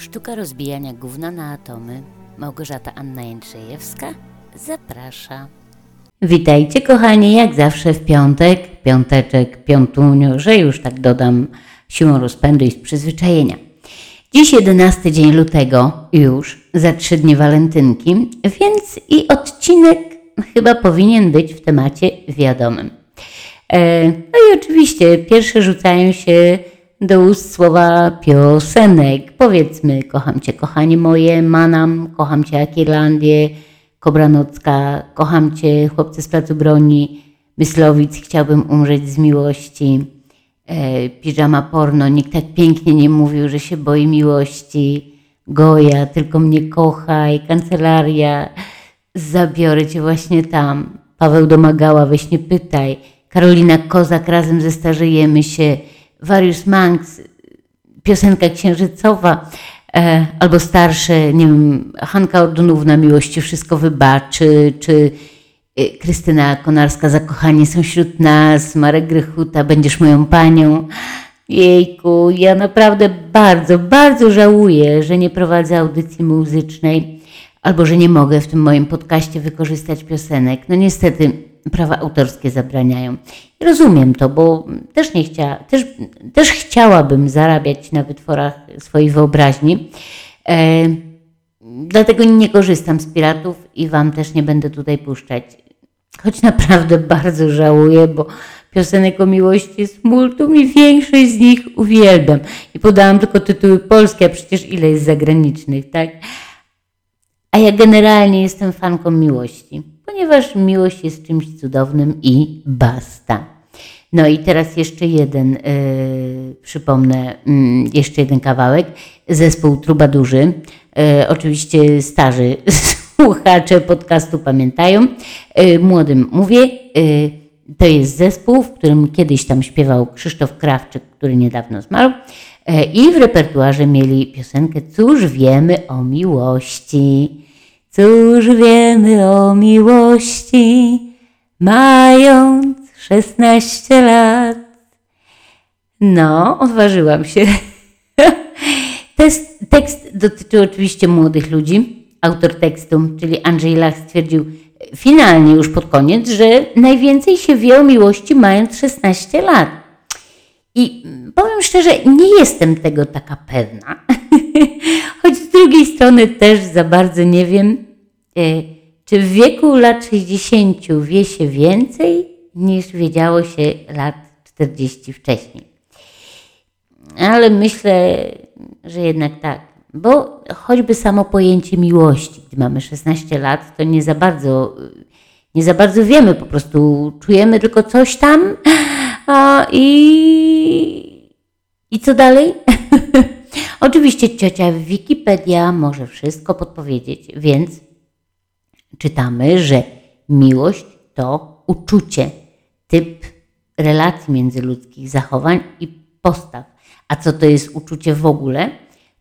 Sztuka rozbijania gówna na atomy. Małgorzata Anna Jędrzejewska zaprasza. Witajcie kochani, jak zawsze w piątek, piąteczek, piątunio, że już tak dodam siłą rozpędu i z przyzwyczajenia. Dziś 11 dzień lutego, już za trzy dni walentynki, więc i odcinek chyba powinien być w temacie wiadomym. E, No i oczywiście pierwsze rzucają się do ust słowa piosenek. Powiedzmy, kocham Cię, kochanie moje, Manam, kocham Cię, jak Irlandię, Kobranocka, kocham Cię, chłopcy z placu broni, Myslowic, chciałbym umrzeć z miłości, e, piżama porno, nikt tak pięknie nie mówił, że się boi miłości, Goja, tylko mnie kochaj, kancelaria, zabiorę Cię właśnie tam, Paweł Domagała, weź nie pytaj, Karolina Kozak, razem zestarzejemy się, Warius Manx, piosenka księżycowa, e, albo starsze, nie wiem, Hanka Ordonówna, Miłości wszystko wybaczy, czy e, Krystyna Konarska, Zakochani są wśród nas, Marek Grychuta, Będziesz moją panią. Jejku, ja naprawdę bardzo, bardzo żałuję, że nie prowadzę audycji muzycznej, albo że nie mogę w tym moim podcaście wykorzystać piosenek. No niestety, prawa autorskie zabraniają. Rozumiem to, bo też nie chciała, też, też chciałabym zarabiać na wytworach swojej wyobraźni. E, dlatego nie korzystam z piratów i Wam też nie będę tutaj puszczać. Choć naprawdę bardzo żałuję, bo piosenek o miłości jest multum i większość z nich uwielbiam. I podałam tylko tytuły polskie, a przecież ile jest zagranicznych, tak? A ja generalnie jestem fanką miłości, ponieważ miłość jest czymś cudownym i basta. No i teraz jeszcze jeden, yy, przypomnę, yy, jeszcze jeden kawałek. Zespół Trubadurzy. Yy, oczywiście starzy słuchacze podcastu pamiętają. Yy, młodym mówię, to jest zespół, w którym kiedyś tam śpiewał Krzysztof Krawczyk, który niedawno zmarł. I w repertuarze mieli piosenkę Cóż wiemy o miłości. Cóż wiemy o miłości, mając 16 lat. No, odważyłam się. Tekst, tekst dotyczy oczywiście młodych ludzi. Autor tekstu, czyli Andrzej Lach, stwierdził finalnie już pod koniec, że najwięcej się wie o miłości mając 16 lat. I powiem szczerze, nie jestem tego taka pewna. Z drugiej strony też za bardzo nie wiem, e, czy w wieku lat 60 wie się więcej niż wiedziało się lat 40 wcześniej. Ale myślę, że jednak tak. Bo choćby samo pojęcie miłości, gdy mamy 16 lat, to nie za bardzo, nie za bardzo wiemy, po prostu czujemy tylko coś tam a, i, i co dalej? Oczywiście ciocia Wikipedia może wszystko podpowiedzieć, więc czytamy, że miłość to uczucie, typ relacji międzyludzkich, zachowań i postaw. A co to jest uczucie w ogóle?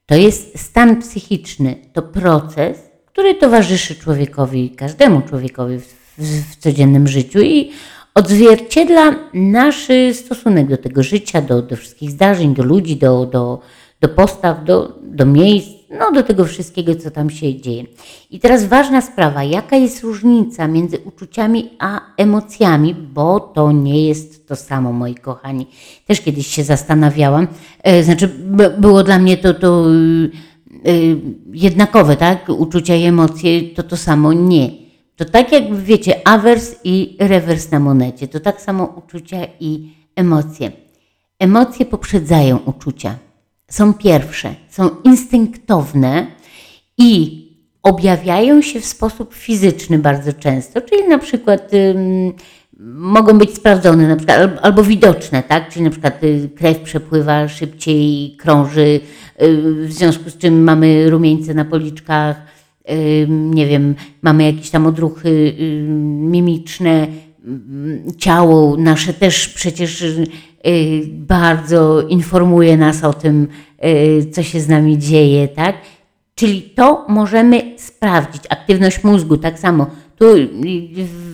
To jest stan psychiczny, to proces, który towarzyszy człowiekowi, każdemu człowiekowi w, w, w codziennym życiu i odzwierciedla nasz stosunek do tego życia, do, do wszystkich zdarzeń, do ludzi, do, do, do postaw, do, do miejsc, no do tego wszystkiego, co tam się dzieje. I teraz ważna sprawa, jaka jest różnica między uczuciami a emocjami, bo to nie jest to samo, moi kochani. Też kiedyś się zastanawiałam, e, znaczy było dla mnie to, to y, jednakowe, tak? Uczucia i emocje to to samo. Nie. To tak jak wiecie, awers i rewers na monecie, to tak samo uczucia i emocje. Emocje poprzedzają uczucia są pierwsze, są instynktowne i objawiają się w sposób fizyczny bardzo często, czyli na przykład mogą być sprawdzone na przykład, albo, albo widoczne, tak? Czyli na przykład y, krew przepływa szybciej, krąży, y, w związku z czym mamy rumieńce na policzkach, y, nie wiem, mamy jakieś tam odruchy mimiczne, ciało nasze też przecież bardzo informuje nas o tym, y, co się z nami dzieje, tak? Czyli to możemy sprawdzić. Aktywność mózgu, tak samo. Tu y,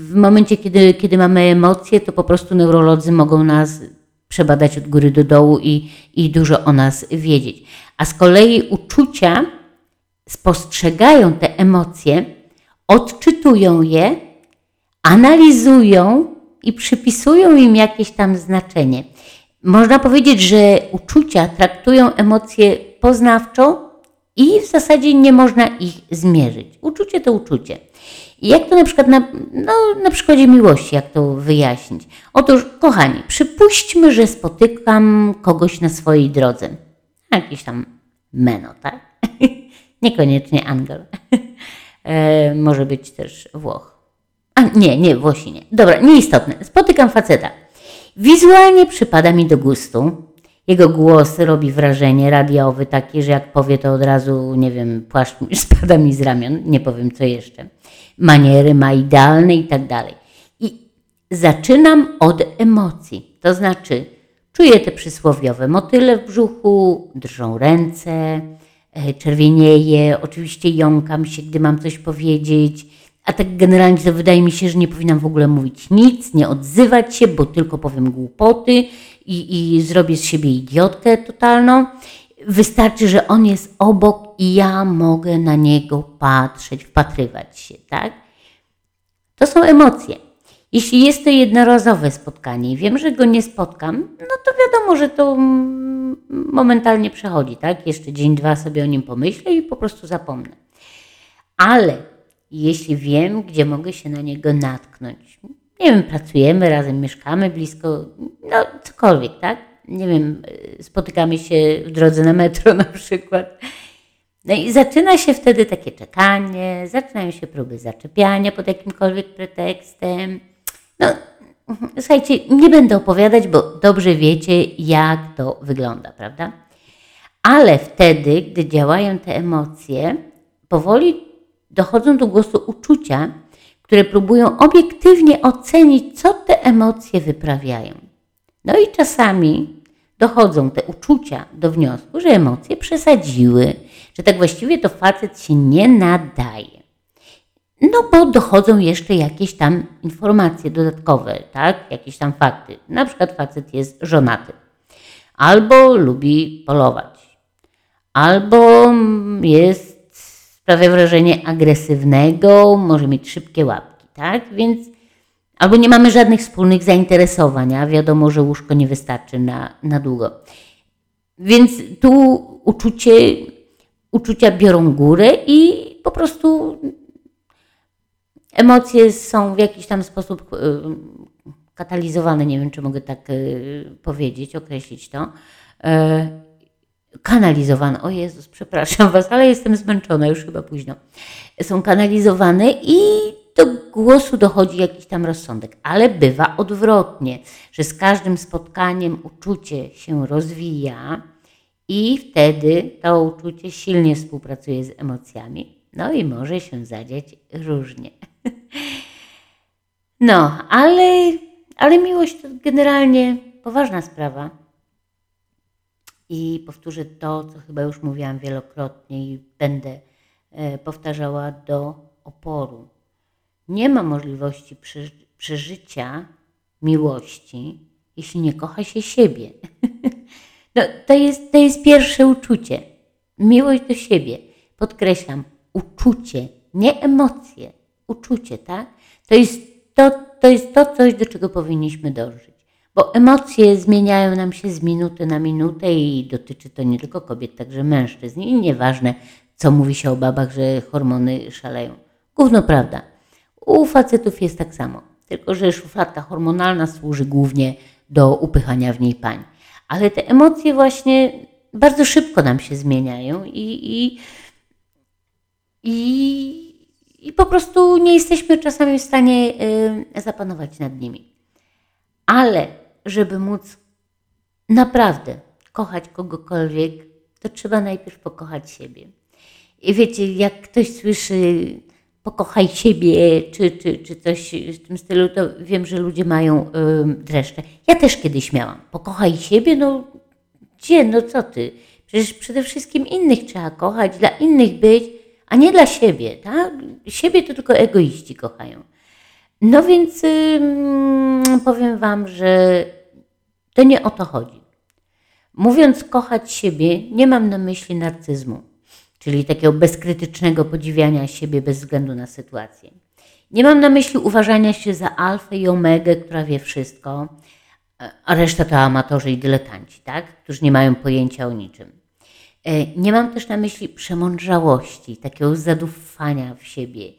w momencie, kiedy, kiedy mamy emocje, to po prostu neurolodzy mogą nas przebadać od góry do dołu i, i dużo o nas wiedzieć. A z kolei uczucia spostrzegają te emocje, odczytują je, analizują i przypisują im jakieś tam znaczenie. Można powiedzieć, że uczucia traktują emocje poznawczo i w zasadzie nie można ich zmierzyć. Uczucie to uczucie. Jak to na przykład na, no, na przykładzie miłości, jak to wyjaśnić? Otóż, kochani, przypuśćmy, że spotykam kogoś na swojej drodze. Jakiś tam meno, tak? Niekoniecznie Angel. e, może być też Włoch. A nie, nie, Włosi nie. Dobra, nieistotne. Spotykam faceta. Wizualnie przypada mi do gustu. Jego głos robi wrażenie radiowy, takie, że jak powie to od razu, nie wiem, płaszcz spada mi z ramion, nie powiem co jeszcze. Maniery ma idealne i tak dalej. I zaczynam od emocji, to znaczy czuję te przysłowiowe motyle w brzuchu, drżą ręce, e, czerwienieje, oczywiście jąkam się, gdy mam coś powiedzieć, a tak generalnie to wydaje mi się, że nie powinnam w ogóle mówić nic, nie odzywać się, bo tylko powiem głupoty i, i zrobię z siebie idiotkę totalną. Wystarczy, że on jest obok i ja mogę na niego patrzeć, wpatrywać się, tak? To są emocje. Jeśli jest to jednorazowe spotkanie i wiem, że go nie spotkam, no to wiadomo, że to momentalnie przechodzi, tak? Jeszcze dzień, dwa sobie o nim pomyślę i po prostu zapomnę. Ale jeśli wiem, gdzie mogę się na niego natknąć, nie wiem, pracujemy razem, mieszkamy blisko, no cokolwiek, tak? Nie wiem, y, spotykamy się w drodze na metro na przykład. No i zaczyna się wtedy takie czekanie, zaczynają się próby zaczepiania pod jakimkolwiek pretekstem. No, słuchajcie, nie będę opowiadać, bo dobrze wiecie, jak to wygląda, prawda? Ale wtedy, gdy działają te emocje, powoli dochodzą do głosu uczucia, które próbują obiektywnie ocenić, co te emocje wyprawiają. No i czasami dochodzą te uczucia do wniosku, że emocje przesadziły, że tak właściwie to facet się nie nadaje. No bo dochodzą jeszcze jakieś tam informacje dodatkowe, tak? Jakieś tam fakty. Na przykład facet jest żonaty. Albo lubi polować. Albo jest, sprawia wrażenie agresywnego, może mieć szybkie łapki, tak? Więc albo nie mamy żadnych wspólnych zainteresowań, a wiadomo, że łóżko nie wystarczy na, na długo. Więc tu uczucie, uczucia biorą górę i po prostu emocje są w jakiś tam sposób y, katalizowane, nie wiem, czy mogę tak y, powiedzieć, określić to. Kanalizowane, o Jezus, przepraszam Was, ale jestem zmęczona, już chyba późno. Są kanalizowane i do głosu dochodzi jakiś tam rozsądek, ale bywa odwrotnie, że z każdym spotkaniem uczucie się rozwija i wtedy to uczucie silnie współpracuje z emocjami, no i może się zadziać różnie. No, ale, ale miłość to generalnie poważna sprawa. I powtórzę to, co chyba już mówiłam wielokrotnie i będę e, powtarzała do oporu. Nie ma możliwości przeży- przeżycia miłości, jeśli nie kocha się siebie. No, to, jest, to jest pierwsze uczucie. Miłość do siebie. Podkreślam, uczucie, nie emocje. Uczucie, tak? To jest to, to jest to coś, do czego powinniśmy dążyć. Bo emocje zmieniają nam się z minuty na minutę i dotyczy to nie tylko kobiet, także mężczyzn. I nieważne, co mówi się o babach, że hormony szaleją. Gówno prawda. U facetów jest tak samo. Tylko, że szufladka hormonalna służy głównie do upychania w niej pań. Ale te emocje właśnie bardzo szybko nam się zmieniają i, i, i, i po prostu nie jesteśmy czasami w stanie y, zapanować nad nimi. Ale żeby móc naprawdę kochać kogokolwiek, to trzeba najpierw pokochać siebie. I wiecie, jak ktoś słyszy pokochaj siebie, czy, czy, czy coś w tym stylu, to wiem, że ludzie mają ym, dreszcze. Ja też kiedyś miałam. Pokochaj siebie, no gdzie, no co ty? Przecież przede wszystkim innych trzeba kochać, dla innych być, a nie dla siebie, tak? Siebie to tylko egoiści kochają. No więc powiem Wam, że To nie o to chodzi. Mówiąc kochać siebie, nie mam na myśli narcyzmu, czyli takiego bezkrytycznego podziwiania siebie bez względu na sytuację. Nie mam na myśli uważania się za alfę i omegę, która wie wszystko, a reszta to amatorzy i dyletanci, tak? którzy nie mają pojęcia o niczym. E, nie mam też na myśli przemądrzałości, takiego zadufania w siebie,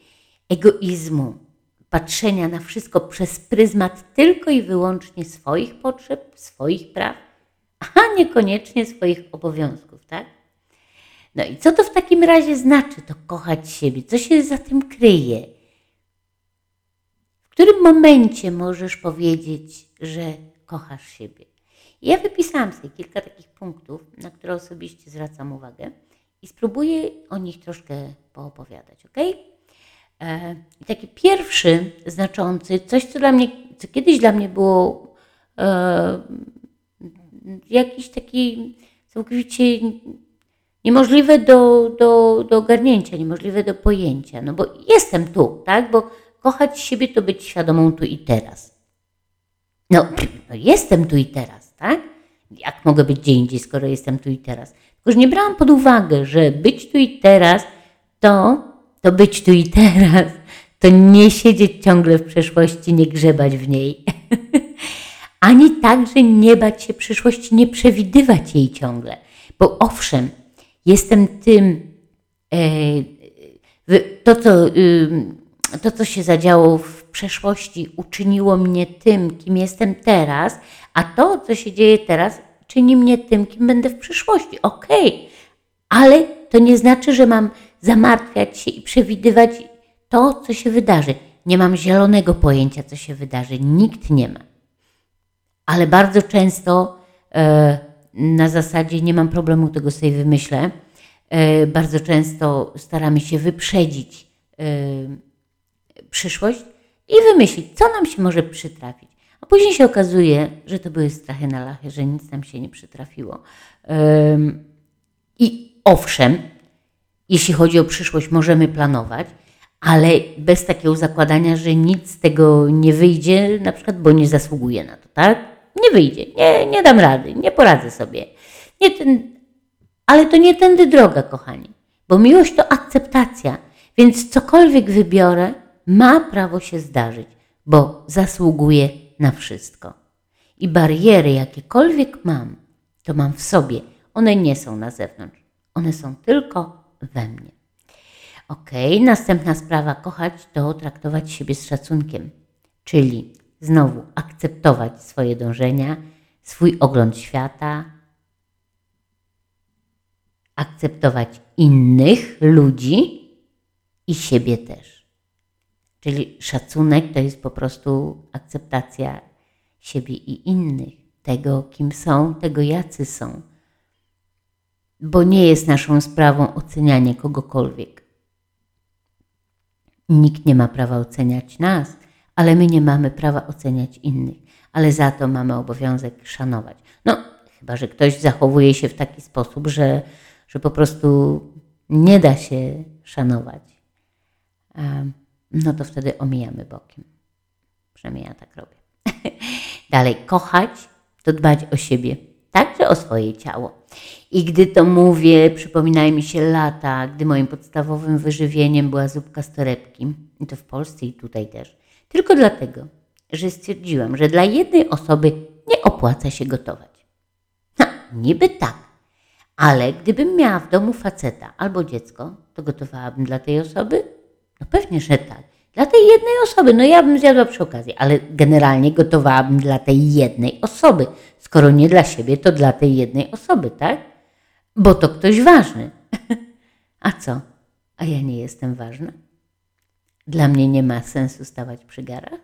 egoizmu, patrzenia na wszystko przez pryzmat tylko i wyłącznie swoich potrzeb, swoich praw, a niekoniecznie swoich obowiązków, tak? No i co to w takim razie znaczy to kochać siebie? Co się za tym kryje? W którym momencie możesz powiedzieć, że kochasz siebie? Ja wypisałam sobie kilka takich punktów, na które osobiście zwracam uwagę i spróbuję o nich troszkę poopowiadać, ok? E, I taki pierwszy znaczący, coś co dla mnie, co kiedyś dla mnie było e, jakiś taki całkowicie niemożliwe do, do, do ogarnięcia, niemożliwe do pojęcia. No bo jestem tu, tak? Bo kochać siebie to być świadomą tu i teraz. No, no jestem tu i teraz, tak? Jak mogę być gdzie indziej, skoro jestem tu i teraz? Tylko, że nie brałam pod uwagę, że być tu i teraz to, to być tu i teraz, to nie siedzieć ciągle w przeszłości, nie grzebać w niej. Ani także nie bać się przyszłości, nie przewidywać jej ciągle. Bo owszem, jestem tym, e, to, co, to, co się zadziało w przeszłości, uczyniło mnie tym, kim jestem teraz, a to, co się dzieje teraz, czyni mnie tym, kim będę w przyszłości. Okej, okay. ale to nie znaczy, że mam zamartwiać się i przewidywać to, co się wydarzy. Nie mam zielonego pojęcia, co się wydarzy. Nikt nie ma. Ale bardzo często e, na zasadzie nie mam problemu, tego sobie wymyślę. E, bardzo często staramy się wyprzedzić e, przyszłość i wymyślić, co nam się może przytrafić. A później się okazuje, że to były strachy na lachy, że nic nam się nie przytrafiło. I owszem, jeśli chodzi o przyszłość, możemy planować, ale bez takiego zakładania, że nic z tego nie wyjdzie, na przykład, bo nie zasługuje na to, tak? Nie wyjdzie, nie, nie dam rady, nie poradzę sobie. Nie ten, ale to nie tędy droga, kochani, bo miłość to akceptacja, więc cokolwiek wybiorę, ma prawo się zdarzyć, bo zasługuje na wszystko. I bariery, jakiekolwiek mam, to mam w sobie. One nie są na zewnątrz, one są tylko we mnie. Ok, następna sprawa, kochać to traktować siebie z szacunkiem, czyli znowu akceptować swoje dążenia, swój ogląd świata, akceptować innych ludzi i siebie też. Czyli szacunek to jest po prostu akceptacja siebie i innych, tego kim są, tego jacy są. Bo nie jest naszą sprawą ocenianie kogokolwiek. Nikt nie ma prawa oceniać nas, ale my nie mamy prawa oceniać innych, ale za to mamy obowiązek szanować. No, chyba że ktoś zachowuje się w taki sposób, że, że po prostu nie da się szanować, no to wtedy omijamy bokiem. Przynajmniej ja tak robię. Dalej, kochać to dbać o siebie, także o swoje ciało. I gdy to mówię, przypominają mi się lata, gdy moim podstawowym wyżywieniem była zupka z torebki, i to w Polsce i tutaj też. Tylko dlatego, że stwierdziłam, że dla jednej osoby nie opłaca się gotować. No, niby tak, ale gdybym miała w domu faceta albo dziecko, to gotowałabym dla tej osoby? No pewnie, że tak. Dla tej jednej osoby, no ja bym zjadła przy okazji, ale generalnie gotowałabym dla tej jednej osoby. Skoro nie dla siebie, to dla tej jednej osoby, tak? Bo to ktoś ważny. A co? A ja nie jestem ważna? Dla mnie nie ma sensu stawać przy garach?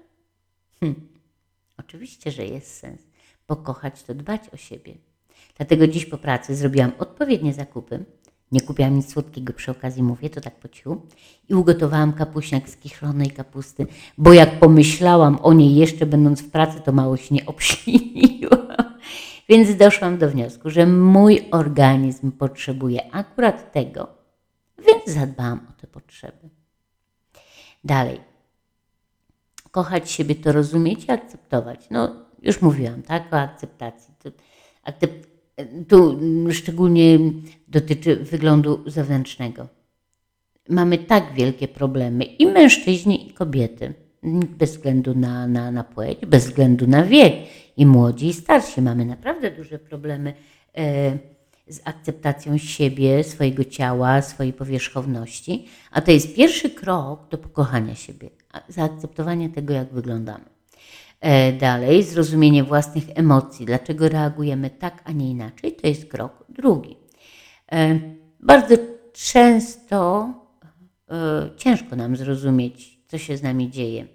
Hm. Oczywiście, że jest sens, bo kochać to dbać o siebie. Dlatego dziś po pracy zrobiłam odpowiednie zakupy. Nie kupiłam nic słodkiego przy okazji, mówię to tak po ciu. I ugotowałam kapuśniak z kichlonej kapusty, bo jak pomyślałam o niej jeszcze będąc w pracy, to mało się nie obśliniłam. Więc doszłam do wniosku, że mój organizm potrzebuje akurat tego, więc zadbałam o te potrzeby. Dalej. Kochać siebie to rozumieć i akceptować. No, Już mówiłam, tak, o akceptacji. Akcept, tu szczególnie dotyczy wyglądu zewnętrznego. Mamy tak wielkie problemy i mężczyźni, i kobiety, bez względu na, na, na płeć, bez względu na wiek. I młodzi, i starsi mamy naprawdę duże problemy e, z akceptacją siebie, swojego ciała, swojej powierzchowności. A to jest pierwszy krok do pokochania siebie, zaakceptowania tego, jak wyglądamy. E, dalej, zrozumienie własnych emocji, dlaczego reagujemy tak, a nie inaczej, to jest krok drugi. E, bardzo często e, ciężko nam zrozumieć, co się z nami dzieje.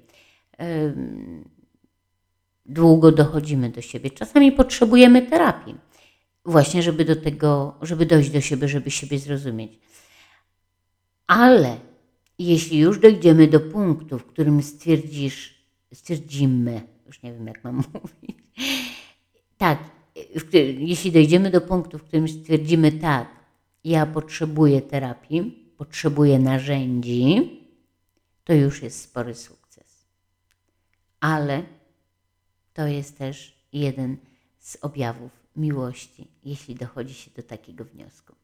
Długo dochodzimy do siebie. Czasami potrzebujemy terapii, właśnie, żeby do tego, żeby dojść do siebie, żeby siebie zrozumieć. Ale jeśli już dojdziemy do punktu, w którym stwierdzisz, stwierdzimy, już nie wiem jak mam mówić, tak, jeśli dojdziemy do punktu, w którym stwierdzimy tak, ja potrzebuję terapii, potrzebuję narzędzi, to już jest spory sukces. Ale to jest też jeden z objawów miłości, jeśli dochodzi się do takiego wniosku.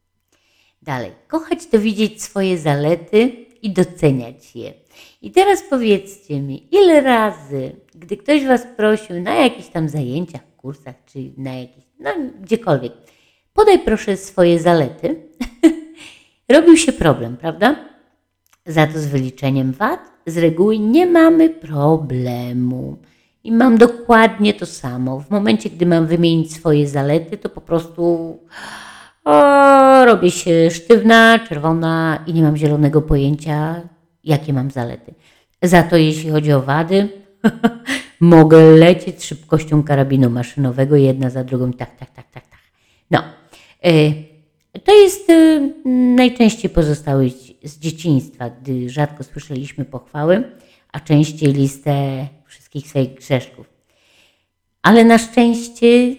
Dalej, kochać to widzieć swoje zalety i doceniać je. I teraz powiedzcie mi, ile razy, gdy ktoś Was prosił na jakichś tam zajęciach, kursach, czy na jakichś, no gdziekolwiek, podaj proszę swoje zalety, robił się problem, prawda? Za to z wyliczeniem wad z reguły nie mamy problemu. I mam dokładnie to samo. W momencie, gdy mam wymienić swoje zalety, to po prostu o, robię się sztywna, czerwona i nie mam zielonego pojęcia, jakie mam zalety. Za to, jeśli chodzi o wady, mogę lecieć szybkością karabinu maszynowego, jedna za drugą, tak, tak, tak, tak, tak. No, to jest y, najczęściej pozostały z dzieciństwa, gdy rzadko słyszeliśmy pochwały, a częściej listę wszystkich swoich grzeszków. Ale na szczęście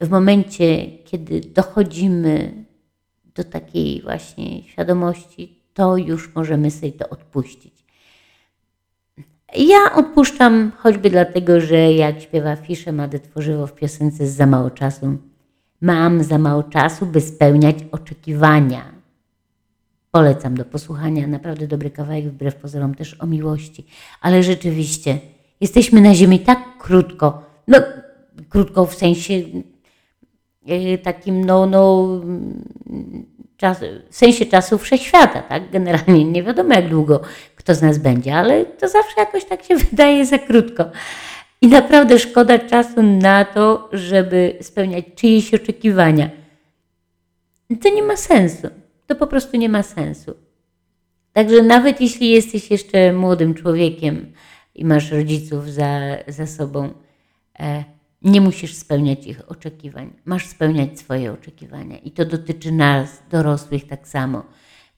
w momencie, kiedy dochodzimy do takiej właśnie świadomości, to już możemy sobie to odpuścić. Ja odpuszczam choćby dlatego, że jak śpiewa Fisze Mady Tworzywo w piosence z za mało czasu, mam za mało czasu, by spełniać oczekiwania. Polecam do posłuchania, naprawdę dobry kawałek, wbrew pozorom też o miłości. Ale rzeczywiście, jesteśmy na ziemi tak krótko, no krótko w sensie E, takim, no, no czas, w sensie czasu wszechświata, tak? Generalnie nie wiadomo, jak długo kto z nas będzie, ale to zawsze jakoś tak się wydaje za krótko. I naprawdę szkoda czasu na to, żeby spełniać czyjeś oczekiwania. To nie ma sensu. To po prostu nie ma sensu. Także nawet jeśli jesteś jeszcze młodym człowiekiem i masz rodziców za, za sobą, e, nie musisz spełniać ich oczekiwań, masz spełniać swoje oczekiwania. I to dotyczy nas, dorosłych, tak samo.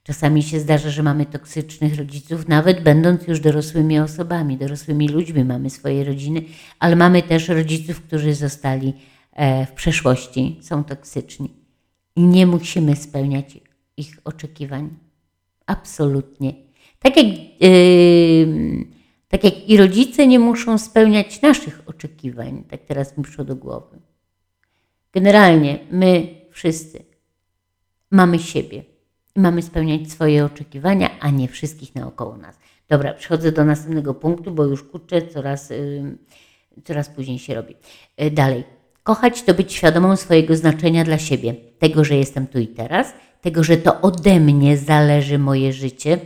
Czasami się zdarza, że mamy toksycznych rodziców, nawet będąc już dorosłymi osobami, dorosłymi ludźmi, mamy swoje rodziny, ale mamy też rodziców, którzy zostali e, w przeszłości, są toksyczni. I nie musimy spełniać ich oczekiwań. Absolutnie. Tak jak. Yy, tak jak i rodzice nie muszą spełniać naszych oczekiwań, tak teraz mi przyszło do głowy. Generalnie my wszyscy mamy siebie mamy spełniać swoje oczekiwania, a nie wszystkich naokoło nas. Dobra, przechodzę do następnego punktu, bo już kurczę, coraz, yy, coraz później się robi. Yy, dalej. Kochać to być świadomą swojego znaczenia dla siebie, tego, że jestem tu i teraz, tego, że to ode mnie zależy moje życie,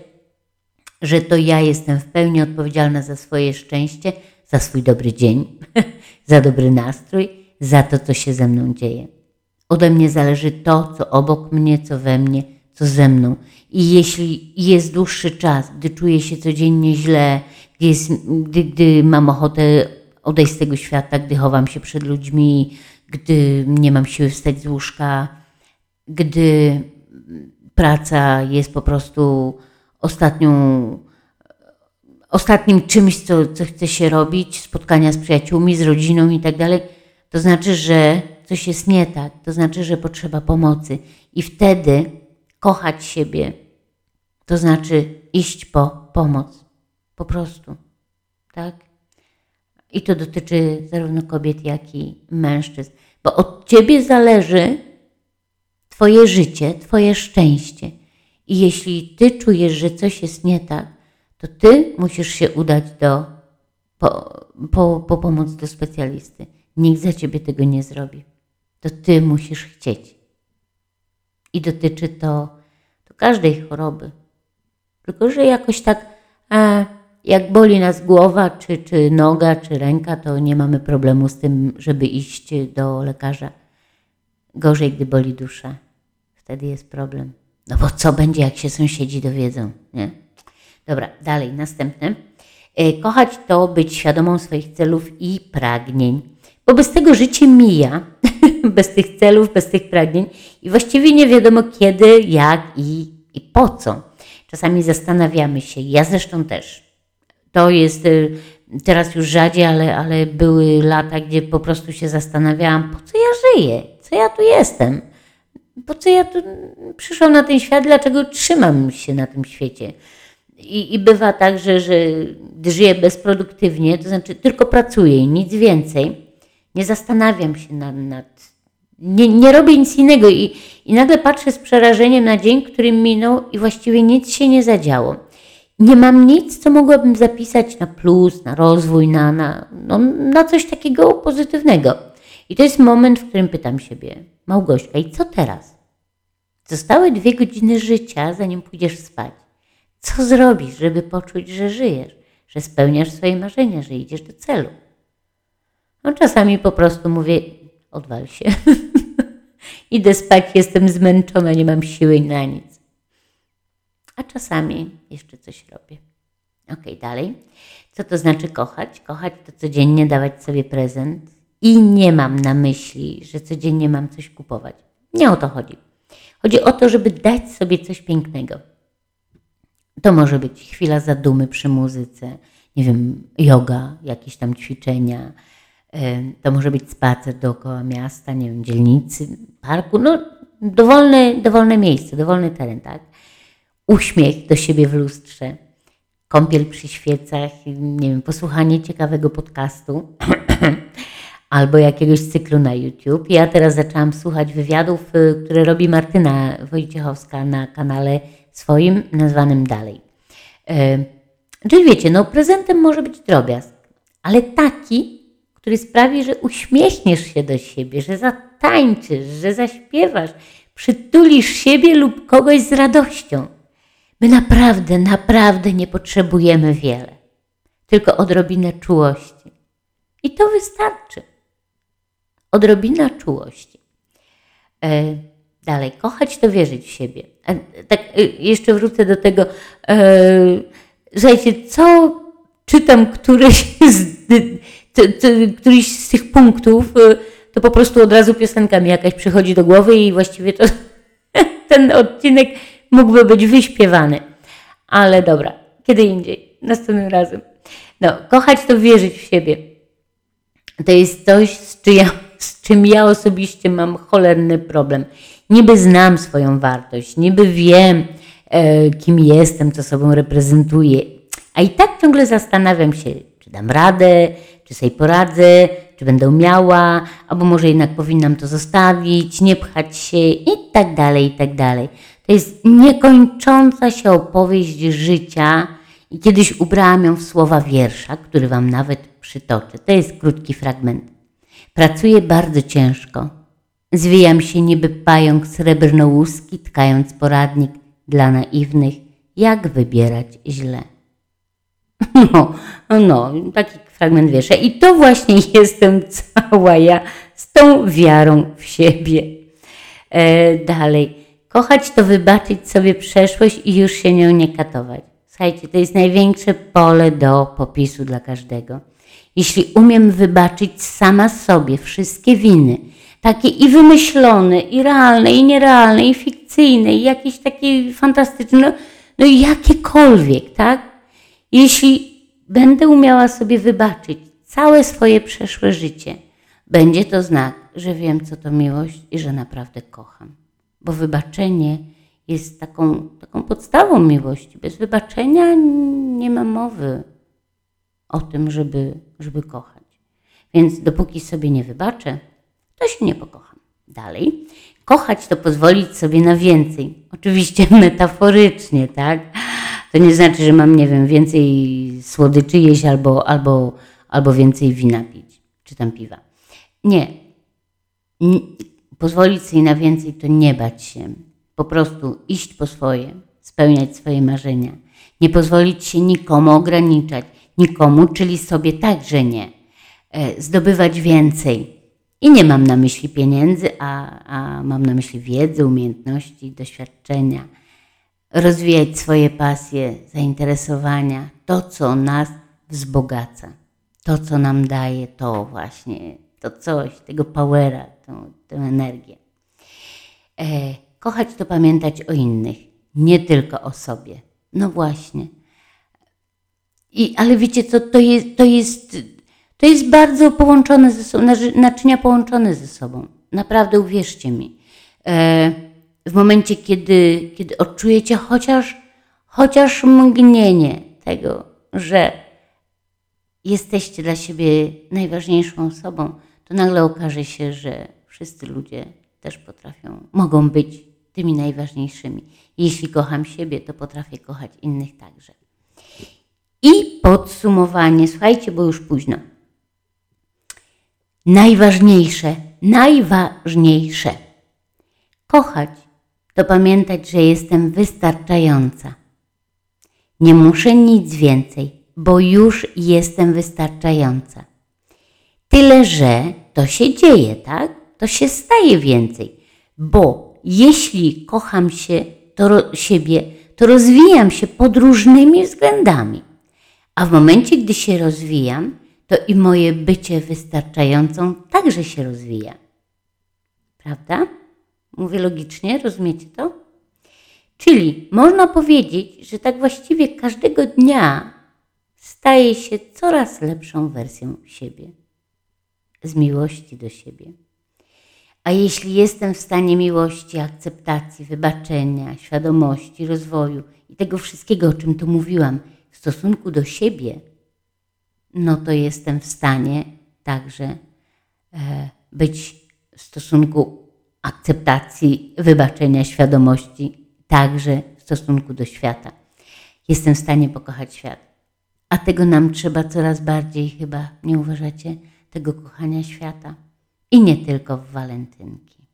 że to ja jestem w pełni odpowiedzialna za swoje szczęście, za swój dobry dzień, za dobry nastrój, za to, co się ze mną dzieje. Ode mnie zależy to, co obok mnie, co we mnie, co ze mną. I jeśli jest dłuższy czas, gdy czuję się codziennie źle, gdy, jest, gdy, gdy mam ochotę odejść z tego świata, gdy chowam się przed ludźmi, gdy nie mam siły wstać z łóżka, gdy praca jest po prostu ostatnią, ostatnim czymś, co, co chce się robić, spotkania z przyjaciółmi, z rodziną i tak dalej, to znaczy, że coś jest nie tak, to znaczy, że potrzeba pomocy. I wtedy kochać siebie, to znaczy iść po pomoc. Po prostu. Tak? I to dotyczy zarówno kobiet, jak i mężczyzn, bo od ciebie zależy Twoje życie, Twoje szczęście. I jeśli Ty czujesz, że coś jest nie tak, to Ty musisz się udać do, po, po, po pomoc do specjalisty. Nikt za Ciebie tego nie zrobi. To Ty musisz chcieć. I dotyczy to, to każdej choroby. Tylko, że jakoś tak, e, jak boli nas głowa, czy, czy noga, czy ręka, to nie mamy problemu z tym, żeby iść do lekarza. Gorzej, gdy boli dusza. Wtedy jest problem. No bo co będzie, jak się sąsiedzi dowiedzą, nie? Dobra, dalej, następne. E, Kochać to być świadomą swoich celów i pragnień, bo bez tego życie mija, bez tych celów, bez tych pragnień i właściwie nie wiadomo kiedy, jak i, i po co. Czasami zastanawiamy się, ja zresztą też. To jest y, teraz już rzadziej, ale, ale były lata, gdzie po prostu się zastanawiałam, po co ja żyję, co ja tu jestem, po co ja tu przyszłam na ten świat, dlaczego trzymam się na tym świecie. I, I bywa tak, że, że żyję bezproduktywnie, to znaczy tylko pracuję i nic więcej, nie zastanawiam się nad, nad nie, nie robię nic innego i, i nagle patrzę z przerażeniem na dzień, który minął i właściwie nic się nie zadziało. Nie mam nic, co mogłabym zapisać na plus, na rozwój, na, na, no, na coś takiego pozytywnego. I to jest moment, w którym pytam siebie, Małgośka, i co teraz? Zostały dwie godziny życia, zanim pójdziesz spać. Co zrobisz, żeby poczuć, że żyjesz, że spełniasz swoje marzenia, że idziesz do celu? No, czasami po prostu mówię, odwal się. Idę spać, jestem zmęczona, nie mam siły na nic. A czasami jeszcze coś robię. Ok, dalej. Co to znaczy kochać? Kochać to codziennie dawać sobie prezent. I nie mam na myśli, że codziennie mam coś kupować. Nie o to chodzi. Chodzi o to, żeby dać sobie coś pięknego. To może być chwila zadumy przy muzyce, nie wiem, yoga, jakieś tam ćwiczenia. To może być spacer dookoła miasta, nie wiem, dzielnicy, parku, no dowolne, dowolne miejsce, dowolny teren, tak? Uśmiech do siebie w lustrze, kąpiel przy świecach, nie wiem, posłuchanie ciekawego podcastu albo jakiegoś cyklu na YouTube. Ja teraz zaczęłam słuchać wywiadów, y, które robi Martyna Wojciechowska na kanale swoim, nazwanym Dalej. Czyli wiecie, no prezentem może być drobiazg, ale taki, który sprawi, że uśmiechniesz się do siebie, że zatańczysz, że zaśpiewasz, przytulisz siebie lub kogoś z radością. My naprawdę, naprawdę nie potrzebujemy wiele, tylko odrobinę czułości. I to wystarczy. Odrobina czułości. E, dalej, kochać to wierzyć w siebie. E, tak, e, jeszcze wrócę do tego. E, słuchajcie, co czytam któryś z, to, to, któryś z tych punktów, e, to po prostu od razu piosenka mi jakaś przychodzi do głowy i właściwie to ten odcinek mógłby być wyśpiewany. Ale dobra, kiedy indziej, następnym razem. No, kochać to wierzyć w siebie. To jest coś, z z czym ja osobiście mam cholerny problem. Niby znam swoją wartość, niby wiem, e, kim jestem, co sobą reprezentuję, a i tak ciągle zastanawiam się, czy dam radę, czy sobie poradzę, czy będę miała, albo może jednak powinnam to zostawić, nie pchać się i tak dalej, i tak dalej. To jest niekończąca się opowieść życia i kiedyś ubrałam ją w słowa wiersza, który Wam nawet przytoczę. To jest krótki fragment. Pracuję bardzo ciężko. Zwijam się niby pająk srebrnołuski, tkając poradnik dla naiwnych, jak wybierać źle. No, no, taki fragment wiersza. I to właśnie jestem cała ja z tą wiarą w siebie. E, dalej. Kochać to wybaczyć sobie przeszłość i już się nią nie katować. Słuchajcie, to jest największe pole do popisu dla każdego. Jeśli umiem wybaczyć sama sobie wszystkie winy, takie i wymyślone, i realne, i nierealne, i fikcyjne, i jakieś takie fantastyczne, no, no jakiekolwiek, tak? Jeśli będę umiała sobie wybaczyć całe swoje przeszłe życie, będzie to znak, że wiem, co to miłość i że naprawdę kocham. Bo wybaczenie jest taką, taką podstawą miłości. Bez wybaczenia nie ma mowy o tym, żeby, żeby kochać. Więc dopóki sobie nie wybaczę, to się nie pokocham. Dalej. Kochać to pozwolić sobie na więcej. Oczywiście metaforycznie, tak? To nie znaczy, że mam, nie wiem, więcej słodyczy jeść albo, albo, albo więcej wina pić, czy tam piwa. Nie. Pozwolić sobie na więcej to nie bać się. Po prostu iść po swoje, spełniać swoje marzenia. Nie pozwolić się nikomu ograniczać, nikomu, czyli sobie także nie. E, zdobywać więcej. I nie mam na myśli pieniędzy, a, a mam na myśli wiedzy, umiejętności, doświadczenia. Rozwijać swoje pasje, zainteresowania, to, co nas wzbogaca, to, co nam daje to właśnie, to coś, tego powera, tą, tę energię. E, kochać to pamiętać o innych, nie tylko o sobie. No właśnie. I, ale wiecie co, to jest, to jest, to jest bardzo połączone ze sobą, naczy- naczynia połączone ze sobą. Naprawdę uwierzcie mi. E, w momencie, kiedy, kiedy odczujecie chociaż, chociaż mgnienie tego, że jesteście dla siebie najważniejszą osobą, to nagle okaże się, że wszyscy ludzie też potrafią, mogą być tymi najważniejszymi. Jeśli kocham siebie, to potrafię kochać innych także. I podsumowanie, słuchajcie, bo już późno. Najważniejsze, najważniejsze. Kochać to pamiętać, że jestem wystarczająca. Nie muszę nic więcej, bo już jestem wystarczająca. Tyle, że to się dzieje, tak? To się staje więcej, bo jeśli kocham się, to siebie, to rozwijam się pod różnymi względami. A w momencie, gdy się rozwijam, to i moje bycie wystarczającą także się rozwija. Prawda? Mówię logicznie, rozumiecie to? Czyli można powiedzieć, że tak właściwie każdego dnia staje się coraz lepszą wersją siebie, z miłości do siebie. A jeśli jestem w stanie miłości, akceptacji, wybaczenia, świadomości, rozwoju i tego wszystkiego, o czym tu mówiłam, w stosunku do siebie, no to jestem w stanie także e, być w stosunku akceptacji, wybaczenia, świadomości, także w stosunku do świata. Jestem w stanie pokochać świat. A tego nam trzeba coraz bardziej chyba, nie uważacie, tego kochania świata. I nie tylko w walentynki.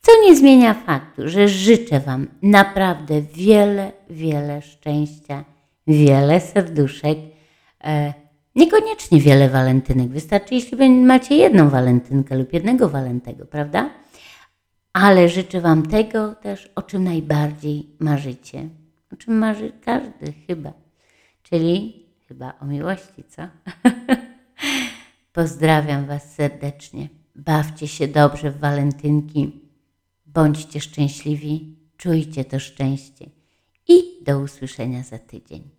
Co nie zmienia faktu, że życzę Wam naprawdę wiele, wiele szczęścia, wiele serduszek. E, niekoniecznie wiele walentynek. Wystarczy, jeśli macie jedną walentynkę lub jednego walentego, prawda? Ale życzę Wam tego też, o czym najbardziej marzycie. O czym marzy każdy chyba. Czyli chyba o miłości, co? Pozdrawiam Was serdecznie. Bawcie się dobrze w walentynki. Bądźcie szczęśliwi, czujcie to szczęście. I do usłyszenia za tydzień.